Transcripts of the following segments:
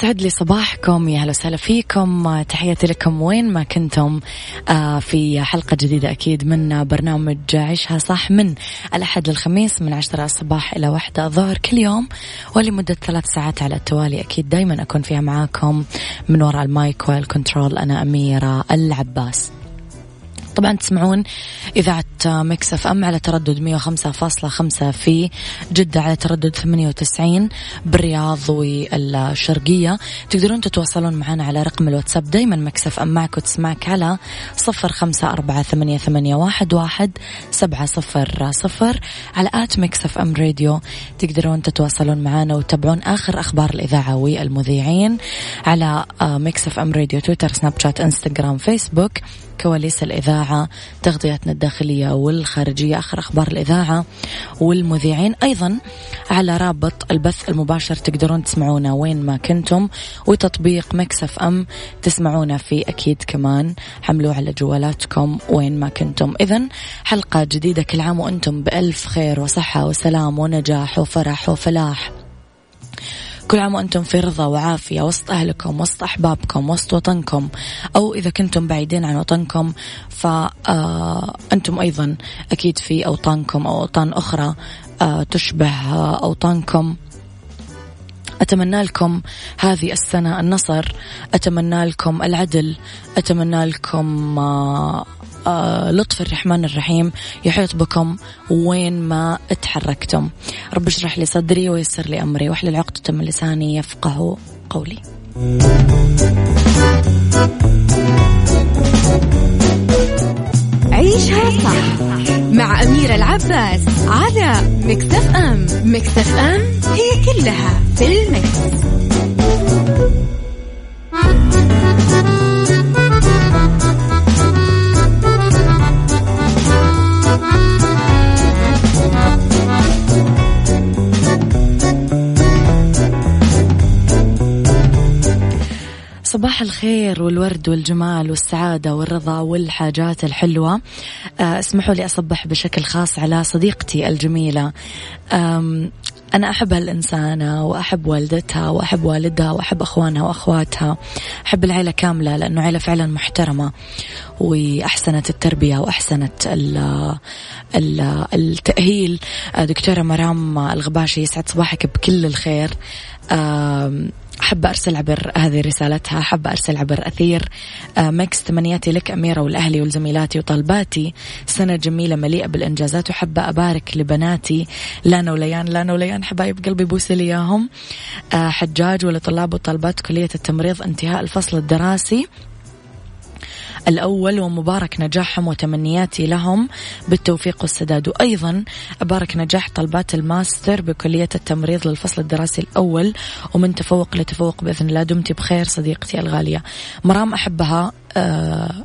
يسعد لي صباحكم يا هلا وسهلا فيكم. تحياتي لكم وين ما كنتم. آه، في حلقة جديدة أكيد من برنامج عيشها صح من الأحد للخميس من عشرة الصباح إلى واحدة الظهر كل يوم. ولمدة ثلاث ساعات على التوالي أكيد دايما أكون فيها معاكم. من وراء ال mic وال control أنا أميرة العباس. طبعا تسمعون إذاعة Mix FM على تردد 105.5 في جدة على تردد 98 بالرياض والشرقية. تقدرون تتواصلون معنا على رقم الواتساب دايما Mix FM معك وتسمعك على 0548811700 على at Mix FM Radio تقدرون تتواصلون معنا وتتابعون آخر أخبار الإذاعة والمذيعين على Mix FM Radio تويتر سناب شات إنستغرام فيسبوك. كواليس الإذاعة تغطياتنا الداخلية والخارجية آخر أخبار الإذاعة والمذيعين. أيضا على رابط البث المباشر تقدرون تسمعونا وين ما كنتم وتطبيق مكسف أم تسمعونا فيه أكيد كمان. حملوه على جوالاتكم وين ما كنتم. إذا حلقة جديدة كل عام وأنتم بألف خير وصحة وسلام ونجاح وفرح وفلاح. كل عام وأنتم في رضا وعافية وسط أهلكم وسط أحبابكم وسط وطنكم. أو إذا كنتم بعيدين عن وطنكم فأنتم أيضا أكيد في أوطانكم أو أوطان أخرى آه، تشبه أوطانكم. أتمنى لكم هذه السنة النصر أتمنى لكم العدل أتمنى لكم آه، آه، لطف الرحمن الرحيم يحيط بكم وين ما تحركتم رب اشرح لي صدري ويسر لي أمري وأحلل عقدة من لساني يفقه قولي. عيشها صح مع أميرة العباس على مكتف أم مكتف أم هي كلها في المكس. صباح الخير والورد والجمال والسعادة والرضا والحاجات الحلوة. آه، اسمحوا لي أصبح بشكل خاص على صديقتي الجميلة. أنا أحب هالإنسانة وأحب والدتها وأحب والدها وأحب أخوانها وأخواتها. أحب العيلة كاملة لأنه عيلة فعلا محترمة. وأحسنت التربية وأحسنت ال ال التأهيل. آه، دكتورة مرام الغباشي يسعد صباحك بكل الخير. أحب أرسل عبر هذه رسالتها أحب أرسل عبر أثير آه، Mix تمنياتي لك أميرة والأهلي ولزميلاتي وطالباتي. سنة جميلة مليئة بالإنجازات وحابة أبارك لبناتي لانا وليان لانا وليان حبايب قلبي بوسي لي إياهم. آه، حجاج ولطلاب وطالبات كلية التمريض انتهاء الفصل الدراسي. الأول ومبارك نجاحهم وتمنياتي لهم. بالتوفيق والسداد. وأيضا أبارك نجاح طلبات الماستر بكلية التمريض للفصل الدراسي الأول. ومن تفوق لتفوق بإذن الله دمتي بخير صديقتي الغالية. مرام أحبها آه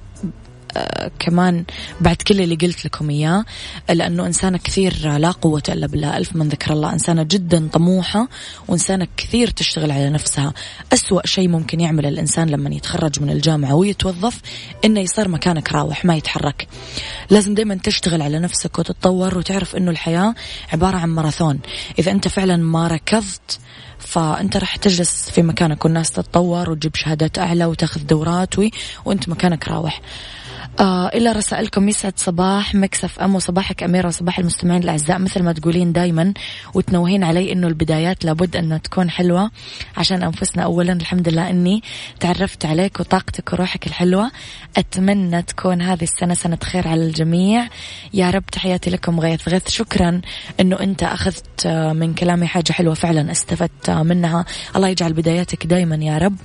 كمان بعد كل اللي قلت لكم إياه لأنه إنسانة كثير لا قوة إلا بالله. ألف من ذكر الله. إنسانة جدا طموحة وإنسانة كثير تشتغل على نفسها. أسوأ شيء ممكن يعمل الإنسان لما يتخرج من الجامعة ويتوظف إنه يصير مكانك راوح ما يتحرك. لازم دايما تشتغل على نفسك وتتطور وتعرف إنه الحياة عبارة عن ماراثون. إذا أنت فعلا ما ركضت فأنت راح تجلس في مكانك والناس تتطور وتجيب شهادات أعلى وتاخذ دورات وي وأنت مكانك راوح. آه إلى رسائلكم يسعد صباح مكسف أم وصباحك أميرة وصباح المستمعين الأعزاء. مثل ما تقولين دايما وتنوهين علي أنه البدايات لابد أنها تكون حلوة عشان أنفسنا. أولا الحمد لله أني تعرفت عليك وطاقتك وروحك الحلوة. أتمنى تكون هذه السنة سنة خير على الجميع. يا رب تحياتي لكم غيث غيث. شكرا أنه أنت أخذت من كلامي حاجة حلوة فعلا استفدت منها. الله يجعل بداياتك دايما يا رب.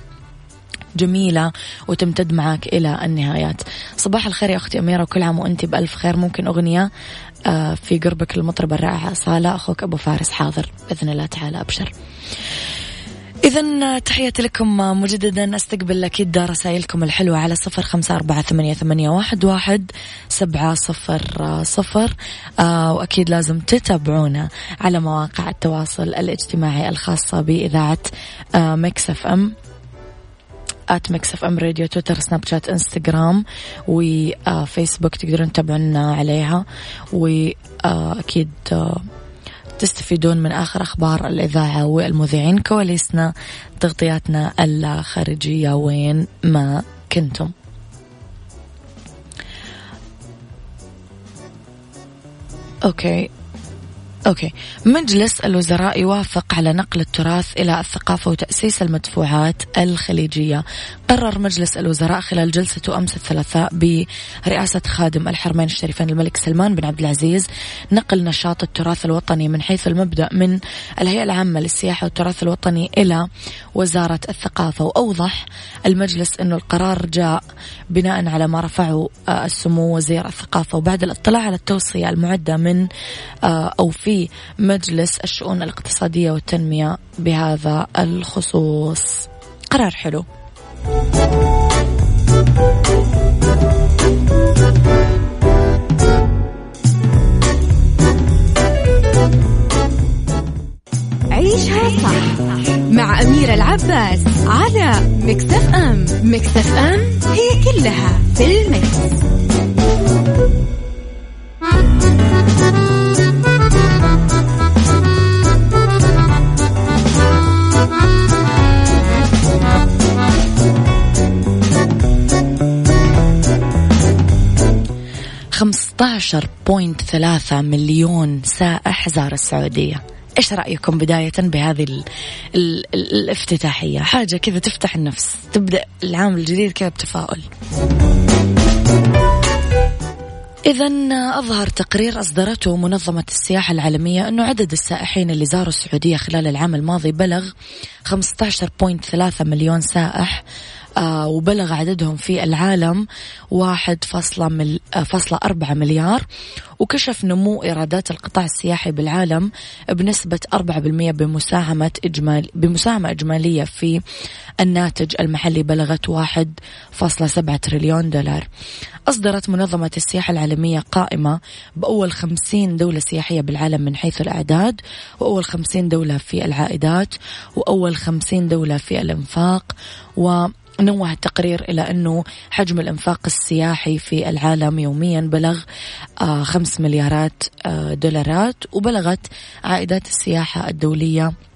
جميلة وتمتد معك إلى النهايات. صباح الخير يا أختي أميرة وكل عام وأنت بألف خير. ممكن أغنية آه، في قربك المطربة الرائعة صالة أخوك أبو فارس حاضر. بإذن الله تعالى أبشر. إذا تحياتي لكم مجددا. أستقبل أكيد رسائلكم الحلوة على صفر خمسة أربعة ثمانية, ثمانية واحد, واحد سبعة صفر صفر. آه وأكيد لازم تتابعونا على مواقع التواصل الاجتماعي الخاصة بإذاعة آه Mix FM. at Mix FM Radio تويتر سناب شات انستغرام وفيسبوك تقدرون تتابعونا عليها. وأكيد آه، تستفيدون من آخر أخبار الإذاعة والمذيعين كواليسنا تغطياتنا الخارجية وين ما كنتم. okay okay. مجلس الوزراء يوافق على نقل التراث إلى الثقافة وتأسيس المدفوعات الخليجية. قرر مجلس الوزراء خلال جلسته أمس الثلاثاء برئاسة خادم الحرمين الشريفين الملك سلمان بن عبد العزيز نقل نشاط التراث الوطني من حيث المبدأ من الهيئة العامة للسياحة والتراث الوطني إلى وزارة الثقافة. وأوضح المجلس أنه القرار جاء بناء على ما رفعه آه، السمو وزير الثقافة. وبعد الاطلاع على التوصية المعدة من آه، أو في مجلس الشؤون الاقتصادية والتنمية بهذا الخصوص. قرار حلو. عيشها صح مع أميرة العباس على مكتف أم. مكتف أم هي كلها في المكس. 15.3 مليون سائح زار السعودية. إيش رأيكم بداية بهذه ال ال ال الافتتاحية؟ حاجة كذا تفتح النفس تبدأ العام الجديد كذا بتفاؤل. إذا أظهر تقرير أصدرته منظمة السياحة العالمية أنه عدد السائحين اللي زاروا السعودية خلال العام الماضي بلغ 15.3 مليون سائح وبلغ عددهم في العالم واحد فاصلة, آه فاصلة أربعة مليار وكشف نمو إيرادات القطاع السياحي بالعالم بنسبة أربعة بالمية بمساهمة إجمال بمساهمة إجمالية في الناتج المحلي بلغت واحد فاصلة سبعة تريليون دولار. أصدرت منظمة السياحة العالمية قائمة بأول خمسين دولة سياحية بالعالم من حيث الأعداد وأول خمسين دولة في العائدات وأول خمسين دولة في الإنفاق و نوه التقرير إلى أنه حجم الإنفاق السياحي في العالم يوميا بلغ آه، خمس مليارات آه، دولارات وبلغت عائدات السياحة الدولية آه،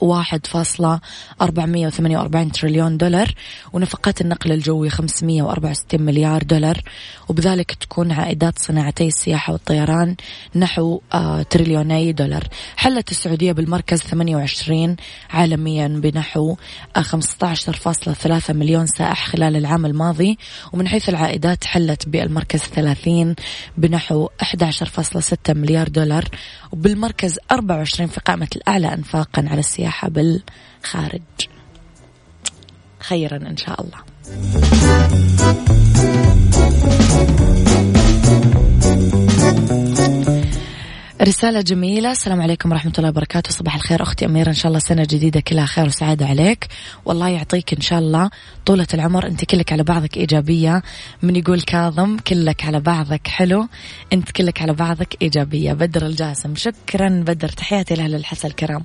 واحد فاصلة أربعمية وثمانية وأربعين تريليون دولار ونفقات النقل الجوي خمسمية وأربعة وستين مليار دولار وبذلك تكون عائدات صناعتي السياحة والطيران نحو آه، تريليوني دولار. حلت السعودية بالمركز 28 عالميا بنحو آه، خمسة عشر فاصلة ثلاثة مليون سائح خلال العام الماضي ومن حيث العائدات حلت بالمركز 30 بنحو 11.6 مليار دولار وبالمركز 24 في قائمة الأعلى أنفاقا على السياحة بالخارج خيرا إن شاء الله. رسالة جميلة. السلام عليكم ورحمة الله وبركاته. صباح الخير أختي أميرة. إن شاء الله سنة جديدة كلها خير وسعادة عليك. والله يعطيك إن شاء الله طولة العمر. أنت كلك على بعضك إيجابية. من يقول كاظم كلك على بعضك حلو. أنت كلك على بعضك إيجابية. بدر الجاسم. شكرا بدر. تحياتي لأهل الحسن الكرام.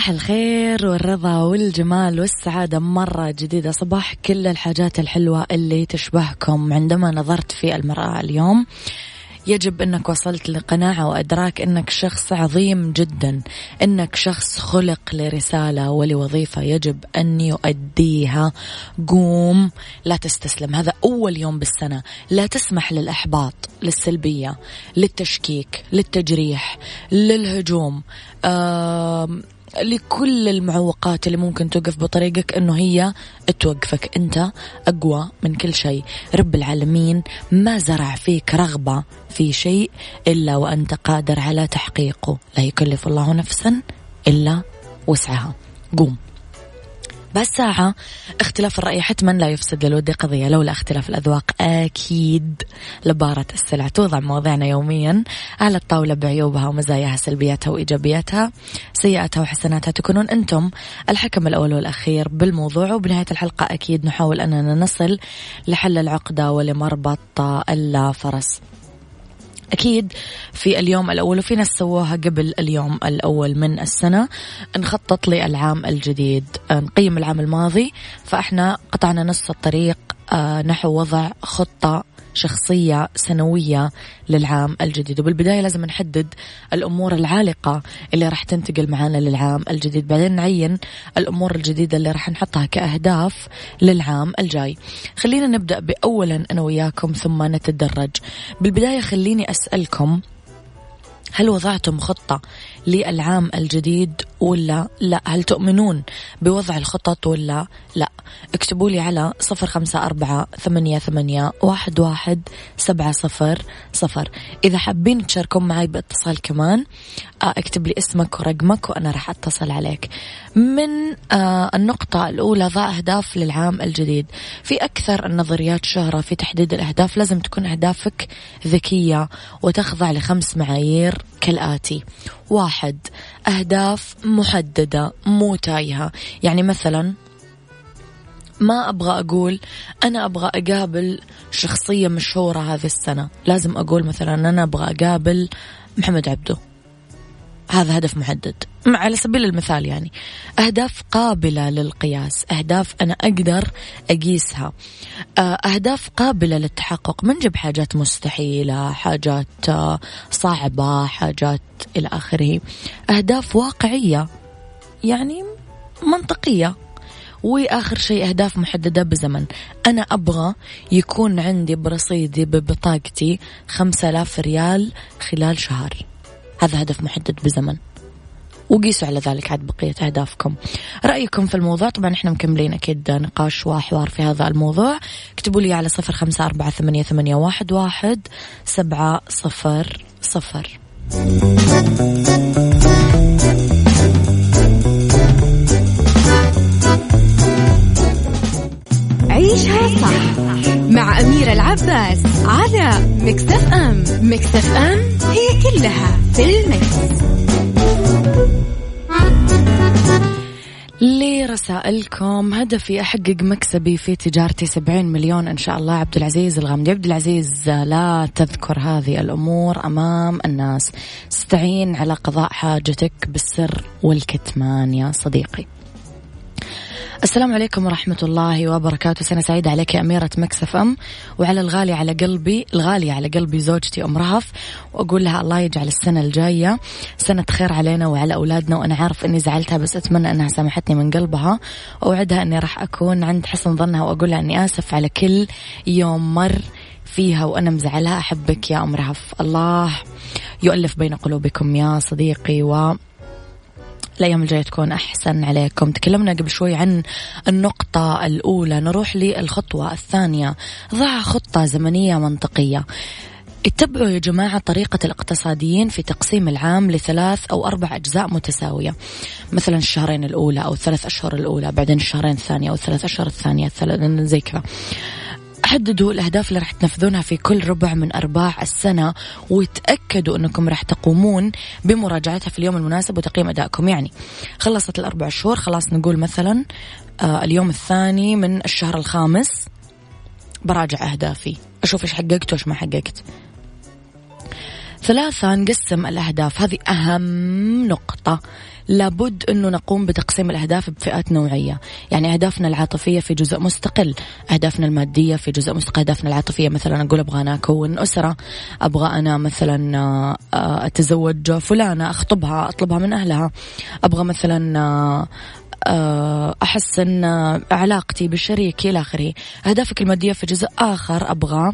صباح الخير والرضا والجمال والسعادة. مرة جديدة صباح كل الحاجات الحلوة اللي تشبهكم. عندما نظرت في المرأة اليوم يجب أنك وصلت لقناعة وأدراك أنك شخص عظيم جدا أنك شخص خلق لرسالة ولوظيفة يجب أن يؤديها. قوم لا تستسلم. هذا أول يوم بالسنة. لا تسمح للإحباط للسلبية للتشكيك للتجريح للهجوم. آه لكل المعوقات اللي ممكن توقف بطريقك إنه هي توقفك أنت أقوى من كل شيء. رب العالمين ما زرع فيك رغبة في شيء إلا وأنت قادر على تحقيقه. لا يكلف الله نفسا إلا وسعها. قوم. بس ساعة اختلاف الرأي حتما لا يفسد للود قضية لولا اختلاف الأذواق أكيد لبارة السلع. توضع مواضيعنا يوميا على الطاولة بعيوبها ومزاياها سلبياتها وإيجابياتها. سيئاتها وحسناتها تكونون أنتم الحكم الأول والأخير بالموضوع. وبنهاية الحلقة أكيد نحاول أننا نصل لحل العقدة ولمربط الفرس أكيد في اليوم الأول وفي ناس سووها قبل اليوم الأول من السنة نخطط للعام الجديد نقيم العام الماضي فإحنا قطعنا نص الطريق آه، نحو وضع خطة شخصية سنوية للعام الجديد. وبالبداية لازم نحدد الأمور العالقة اللي راح تنتقل معنا للعام الجديد. بعدين نعين الأمور الجديدة اللي راح نحطها كأهداف للعام الجاي. خلينا نبدأ بأولا أنا وياكم ثم نتدرج. بالبداية خليني أسألكم هل وضعتم خطة للعام الجديد ولا لا؟ هل تؤمنون بوضع الخطط ولا لا؟ اكتبوا لي على صفر خمسة أربعة ثمانية, ثمانية واحد, واحد سبعة صفر صفر. إذا حابين تشاركون معي باتصال كمان آه، اكتب لي اسمك ورقمك وأنا راح أتصل عليك. من آه، النقطة الأولى ضع أهداف للعام الجديد. في أكثر النظريات شهرة في تحديد الأهداف لازم تكون أهدافك ذكية وتخضع لخمس معايير كالآتي. واحد. أهداف محددة مو تايهة. يعني مثلا ما أبغى أقول أنا أبغى أقابل شخصية مشهورة هذه السنة. لازم أقول مثلا أنا أبغى أقابل محمد عبده. هذا هدف محدد. على سبيل المثال يعني أهداف قابلة للقياس أهداف أنا أقدر أقيسها. آه، أهداف قابلة للتحقق من جب حاجات مستحيلة حاجات آه، صعبة حاجات إلى آخره. أهداف واقعية يعني منطقية. وآخر شيء أهداف محددة بزمن. أنا أبغى يكون عندي برصيدي ببطاقتي خمسة آلاف ريال خلال شهر. هذا هدف محدد بزمن. وقيسوا على ذلك عاد بقية أهدافكم. رأيكم في الموضوع؟ طبعا إحنا مكملين أكيد نقاش وحوار في هذا الموضوع. اكتبوا لي على صفر خمسة أربعة ثمانية, ثمانية واحد, واحد سبعة صفر صفر. عيشها صح. مع أميرة العباس على مكتف أم. مكتف أم هي كلها في المكس. لرسائلكم هدفي أحقق مكسبي في تجارتي 70 مليون إن شاء الله. عبد العزيز الغامدي. عبد العزيز لا تذكر هذه الأمور أمام الناس. استعين على قضاء حاجتك بالسر والكتمان يا صديقي. السلام عليكم ورحمة الله وبركاته. سنة سعيدة عليك يا أميرة مكسف أم وعلى الغالي على قلبي الغالية على قلبي زوجتي أم رهف. وأقول لها الله يجعل السنة الجاية سنة خير علينا وعلى أولادنا. وأنا عارف أني زعلتها بس أتمنى أنها سامحتني من قلبها. وأوعدها أني راح أكون عند حسن ظنها. وأقول لها أني آسف على كل يوم مر فيها وأنا مزعلها. أحبك يا أم رهف. الله يؤلف بين قلوبكم يا صديقي. و الأيام الجاية تكون أحسن عليكم. تكلمنا قبل شوي عن النقطة الأولى. نروح للخطوة الثانية. ضع خطة زمنية منطقية. اتبعوا يا جماعة طريقة الاقتصاديين في تقسيم العام لثلاث أو أربع أجزاء متساوية. مثلا الشهرين الأولى أو الثلاث أشهر الأولى بعدين الشهرين الثانية أو الثلاث أشهر الثانية زي كذا. حددوا الأهداف اللي راح تنفذونها في كل ربع من أرباع السنة وتأكدوا أنكم راح تقومون بمراجعتها في اليوم المناسب وتقييم أدائكم. يعني خلصت الأربع شهور خلاص نقول مثلا آه اليوم الثاني من الشهر الخامس براجع أهدافي أشوف إيش حققت وإيش ما حققت. ثلاثة نقسم الأهداف. هذه أهم نقطة. لابد أنه نقوم بتقسيم الأهداف بفئات نوعية. يعني أهدافنا العاطفية في جزء مستقل. أهدافنا المادية في جزء مستقل. أهدافنا العاطفية مثلا أقول أبغى أنا أكون أسرة. أبغى أنا مثلا آه، أتزوج فلانة أخطبها أطلبها من أهلها. أبغى مثلا آه، آه، أحسن علاقتي بالشريك إلى آخره. أهدافك المادية في جزء آخر أبغى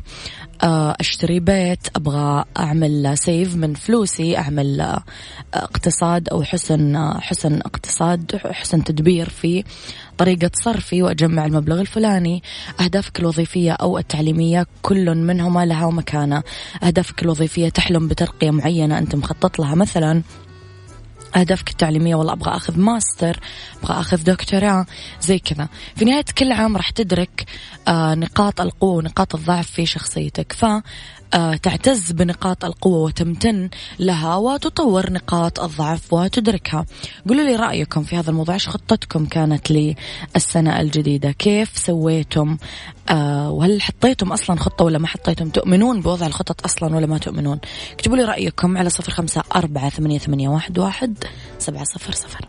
آه، أشتري بيت أبغى أعمل سيف من فلوسي أعمل آه، اقتصاد أو حسن حسن اقتصاد حسن تدبير في طريقة صرفي وأجمع المبلغ الفلاني. أهدافك الوظيفية أو التعليمية كل منهما لها مكانة. أهدافك الوظيفية تحلم بترقية معينة أنت مخطط لها مثلا أهدافك التعليمية والله أبغى أخذ ماستر أبغى أخذ دكتوراه زي كذا. في نهاية كل عام راح تدرك آه نقاط القوة ونقاط الضعف في شخصيتك. ف تعتز بنقاط القوة وتمتن لها وتطور نقاط الضعف وتدركها. قولوا لي رأيكم في هذا الموضوع. إيش خطتكم كانت للسنة الجديدة؟ كيف سويتم؟ آه وهل حطيتم أصلا خطة ولا ما حطيتم؟ تؤمنون بوضع الخطط أصلا ولا ما تؤمنون؟ اكتبوا لي رأيكم على صفر خمسة أربعة ثمانية, ثمانية واحد, واحد سبعة صفر صفر.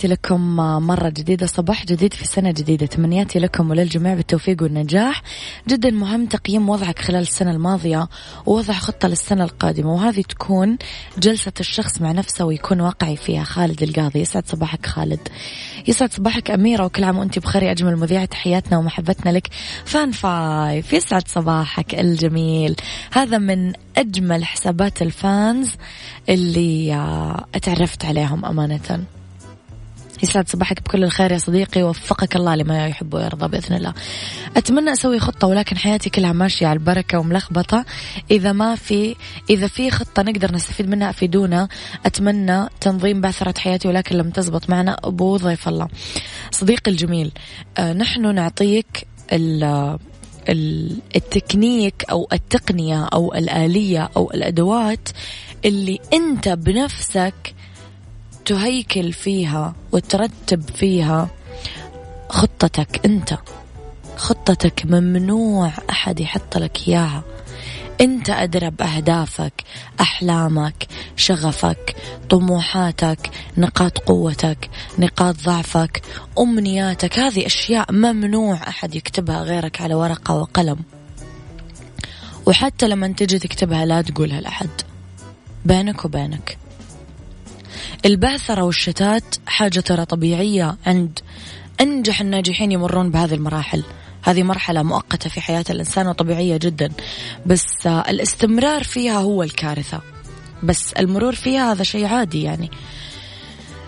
تحياتي لكم مرة جديدة صباح جديد في سنة جديدة. تمنياتي لكم وللجميع بالتوفيق والنجاح. جدا مهم تقييم وضعك خلال السنة الماضية ووضع خطة للسنة القادمة وهذه تكون جلسة الشخص مع نفسه ويكون واقعي فيها. خالد القاضي يسعد صباحك خالد. يسعد صباحك أميرة وكل عام وأنت بخير أجمل مذيعة. تحياتنا ومحبتنا لك Fan Five. يسعد صباحك الجميل. هذا من أجمل حسابات ال fans اللي آه، أتعرفت عليهم أمانة. يسعد صباحك بكل الخير يا صديقي وفقك الله لما يحب ويرضى بإذن الله. أتمنى أسوي خطة ولكن حياتي كلها ماشية على البركة وملخبطة إذا ما في إذا في خطة نقدر نستفيد منها أفيدونا أتمنى تنظيم بعثره حياتي ولكن لم تزبط معنا أبو ضيف الله. صديقي الجميل آه نحن نعطيك التكنيك أو التقنية أو الآلية أو الأدوات اللي أنت بنفسك تهيكل فيها وترتب فيها خطتك انت. خطتك ممنوع أحد يحط لك إياها. انت ادرى باهدافك أحلامك شغفك طموحاتك نقاط قوتك نقاط ضعفك أمنياتك. هذه أشياء ممنوع أحد يكتبها غيرك على ورقة وقلم. وحتى لما تجي تكتبها لا تقولها لأحد. بينك وبينك. البعثرة والشتات حاجة ترى طبيعية عند أنجح الناجحين يمرون بهذه المراحل. هذه مرحلة مؤقتة في حياة الإنسان وطبيعية جدا. بس الاستمرار فيها هو الكارثة. بس المرور فيها هذا شيء عادي يعني.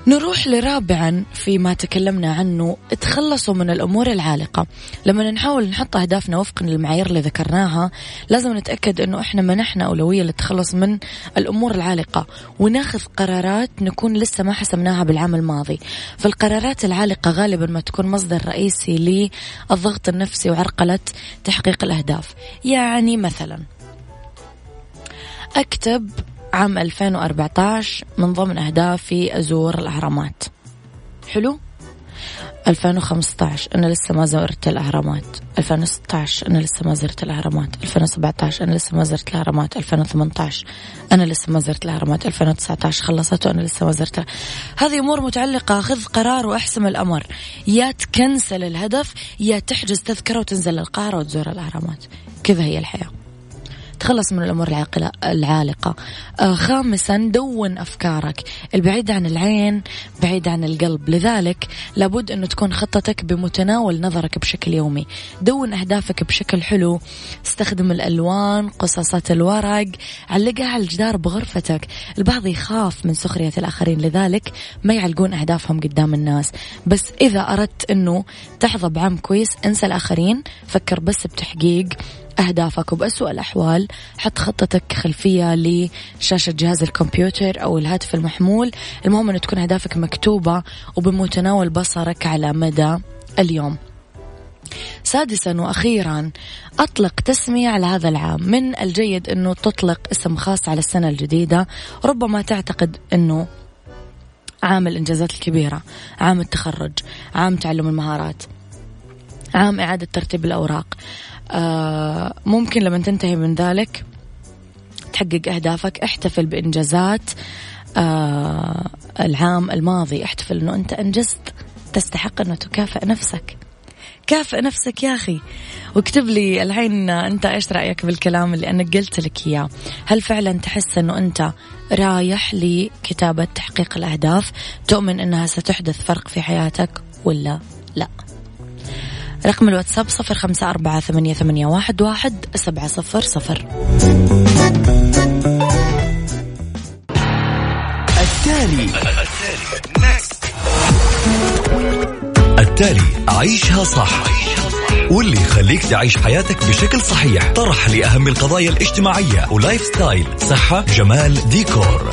نروح لرابعا فيما تكلمنا عنه تخلصوا من الأمور العالقة. لما نحاول نحط أهدافنا وفقا للمعايير اللي ذكرناها لازم نتأكد أنه إحنا منحنا أولوية للتخلص من الأمور العالقة. وناخذ قرارات نكون لسه ما حسمناها بالعام الماضي. فالقرارات العالقة غالبا ما تكون مصدر رئيسي للضغط النفسي وعرقلة تحقيق الأهداف. يعني مثلا أكتب عام 2014 من ضمن أهدافي أزور الأهرامات. حلو؟ 2015 أنا لسه ما زرت الأهرامات. 2016 أنا لسه ما زرت الأهرامات. 2017 أنا لسه ما زرت الأهرامات. 2018 أنا لسه ما زرت الأهرامات. 2019 خلصت وأنا لسه ما زرت هذه أمور متعلقة. خذ قرار وأحسم الأمر. يا تكنسل الهدف يا تحجز تذكرة وتنزل القاهرة وتزور الأهرامات. كذا هي الحياة. تخلص من الأمور العالقة. آه خامسا دون أفكارك. البعيدة عن العين بعيد عن القلب. لذلك لابد أنه تكون خطتك بمتناول نظرك بشكل يومي. دون أهدافك بشكل حلو. استخدم الألوان قصاصات الورق. علقها على الجدار بغرفتك. البعض يخاف من سخرية الآخرين لذلك ما يعلقون أهدافهم قدام الناس. بس إذا أردت أنه تحظى بعام كويس انسى الآخرين. فكر بس بتحقيق. أهدافك وبأسوأ الأحوال حط خطتك خلفية لشاشة جهاز الكمبيوتر أو الهاتف المحمول. المهم أن تكون أهدافك مكتوبة وبمتناول بصرك على مدى اليوم. سادسا وأخيرا أطلق تسمية على هذا العام. من الجيد إنه تطلق اسم خاص على السنة الجديدة. ربما تعتقد إنه عام الإنجازات الكبيرة عام التخرج عام تعلم المهارات عام إعادة ترتيب الأوراق ممكن لما تنتهي من ذلك تحقق أهدافك. احتفل بإنجازات آه، العام الماضي. احتفل أنه أنت أنجزت. تستحق أنه تكافئ نفسك. كافئ نفسك يا أخي. واكتب لي الحين أنت إيش رأيك بالكلام اللي أنا قلت لك إياه. هل فعلا تحس أنه أنت رايح لكتابة تحقيق الأهداف؟ تؤمن أنها ستحدث فرق في حياتك ولا لا؟ رقم الواتساب صفر خمسة أربعة ثمانية, ثمانية واحد, واحد سبعة صفر صفر. التالي. التالي عيشها صح. واللي يخليك تعيش حياتك بشكل صحيح. طرح لأهم القضايا الاجتماعية. و lifestyle صحة جمال ديكور.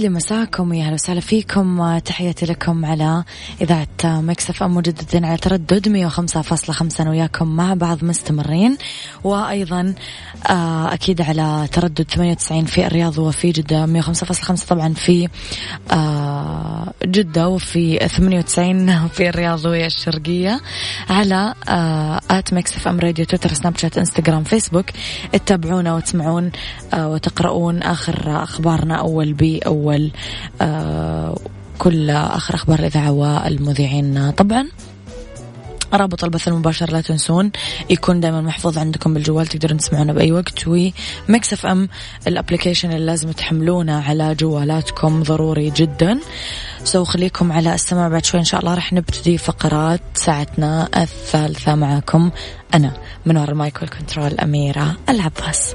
لي مساكم يا أهلا وسهلا فيكم. تحياتي لكم على إذاعة Mix FM مجددا على تردد 105.5 أنا وياكم مع بعض مستمرين. وأيضا آه، أكيد على تردد 98 في الرياض وفي جدة 105.5 طبعا في آه، جدة وفي 98 في الرياض والشرقيه على آه، at Mix FM Radio تويتر سناب شات إنستغرام فيسبوك. تتابعونا وتسمعون وتقرؤون آخر أخبارنا أول بأول. آه كل آخر أخبار الإذاعة والمذيعين. طبعا رابط البث المباشر لا تنسون يكون دائما محفوظ عندكم بالجوال تقدرون تسمعونا بأي وقت. و Mix FM ال application اللي لازم تحملونه على جوالاتكم ضروري جدا. so خليكم على السماع. بعد شوي إن شاء الله راح نبتدي فقرات ساعتنا الثالثة معكم أنا من وراء ال mic وال control أميرة العباس.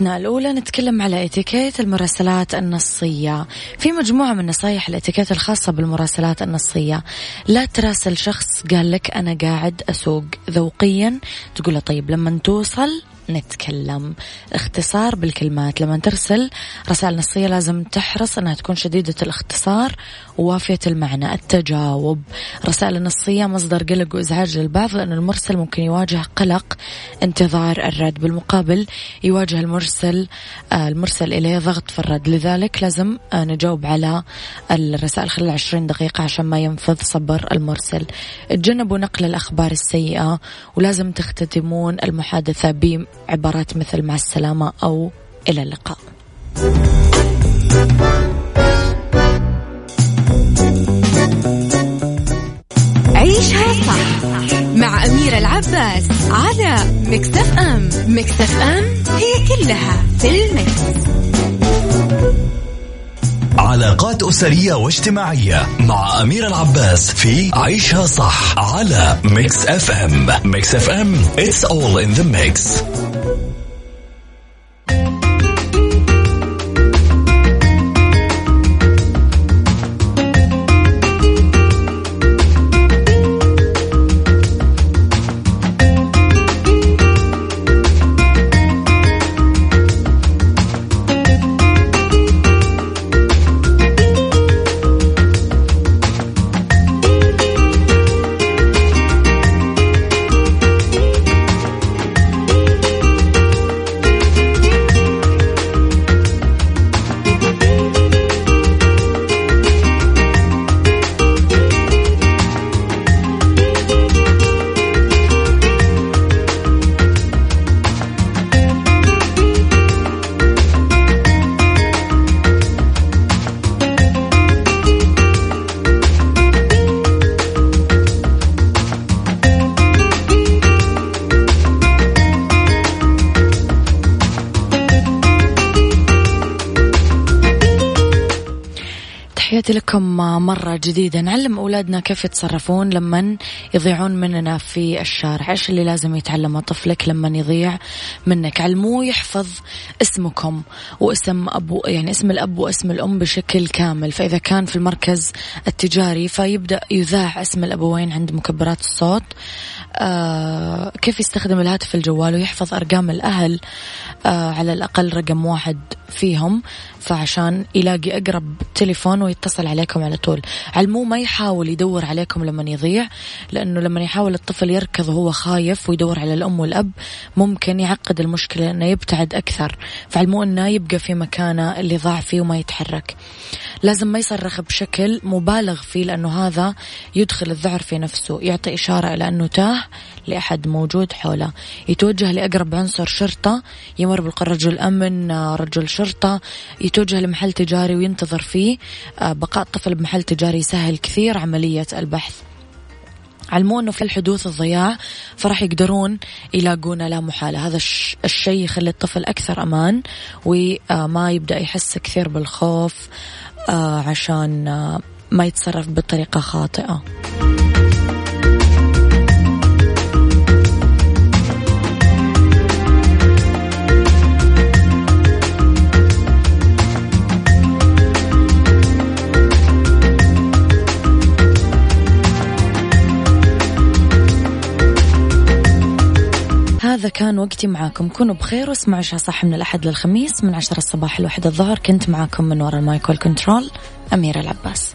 فقرتنا الأولى نتكلم على إتيكيت المراسلات النصية. في مجموعة من نصايح الإتيكيت الخاصة بالمراسلات النصية. لا تراسل شخص قال لك أنا قاعد أسوق ذوقيا. تقول له طيب لما توصل نتكلم. اختصار بالكلمات. لما ترسل رسائل نصية لازم تحرص أنها تكون شديدة الاختصار ووافية المعنى التجاوب رسائل النصية مصدر قلق وإزعاج للبعض لأن المرسل ممكن يواجه قلق انتظار الرد بالمقابل يواجه المرسل آه، المرسل إليه ضغط في الرد. لذلك لازم آه، نجاوب على الرسائل خلال 20 دقيقة عشان ما ينفذ صبر المرسل. تجنبوا نقل الأخبار السيئة ولازم تختتمون المحادثة بعبارات مثل مع السلامة أو إلى اللقاء. عيشها صح مع أميرة العباس على Mix FM Mix FM هي كلها في ال mix. علاقات أسرية واجتماعية مع أميرة العباس في عيشها صح على Mix F M Mix FM it's all in the mix. تحياتي لكم مرة جديدة. نعلم أولادنا كيف يتصرفون لما يضيعون مننا في الشارع. إيش اللي لازم يتعلمه طفلك لما يضيع منك؟ علموه يحفظ اسمكم واسم أبو يعني اسم الأب واسم الأم بشكل كامل. فإذا كان في المركز التجاري فيبدأ يذاع اسم الأبوين عند مكبرات الصوت. آه كيف يستخدم الهاتف الجوال ويحفظ أرقام الأهل؟ آه على الأقل رقم واحد فيهم. فعشان يلاقي أقرب تليفون ويتصل عليكم على طول. علموه ما يحاول يدور عليكم لما يضيع لأنه لما يحاول الطفل يركض وهو خايف ويدور على الأم والأب ممكن يعقد المشكلة أنه يبتعد أكثر. فعلموه أنه يبقى في مكانه اللي ضاع فيه وما يتحرك. لازم ما يصرخ بشكل مبالغ فيه لأنه هذا يدخل الذعر في نفسه يعطي إشارة إلى أنه تاه لأحد موجود حوله. يتوجه لأقرب عنصر شرطة يمر بالقرار رجل أمن رجل شرطة يتوجه لمحل تجاري وينتظر فيه. آه، بقاء الطفل بمحل تجاري يسهل كثير عملية البحث. علموه إنه في الحدوث الضياع فراح يقدرون يلاقونه لا محالة. هذا الشيء يخلي الطفل أكثر أمان وما يبدأ يحس كثير بالخوف آه، عشان آه، ما يتصرف بطريقة خاطئة. هذا كان وقتي معاكم. كونوا بخير واسمعوا عشاء صح من الأحد للخميس من عشرة الصباح لواحد الظهر. كنت معاكم من وراء المايك والكنترول أميرة العباس.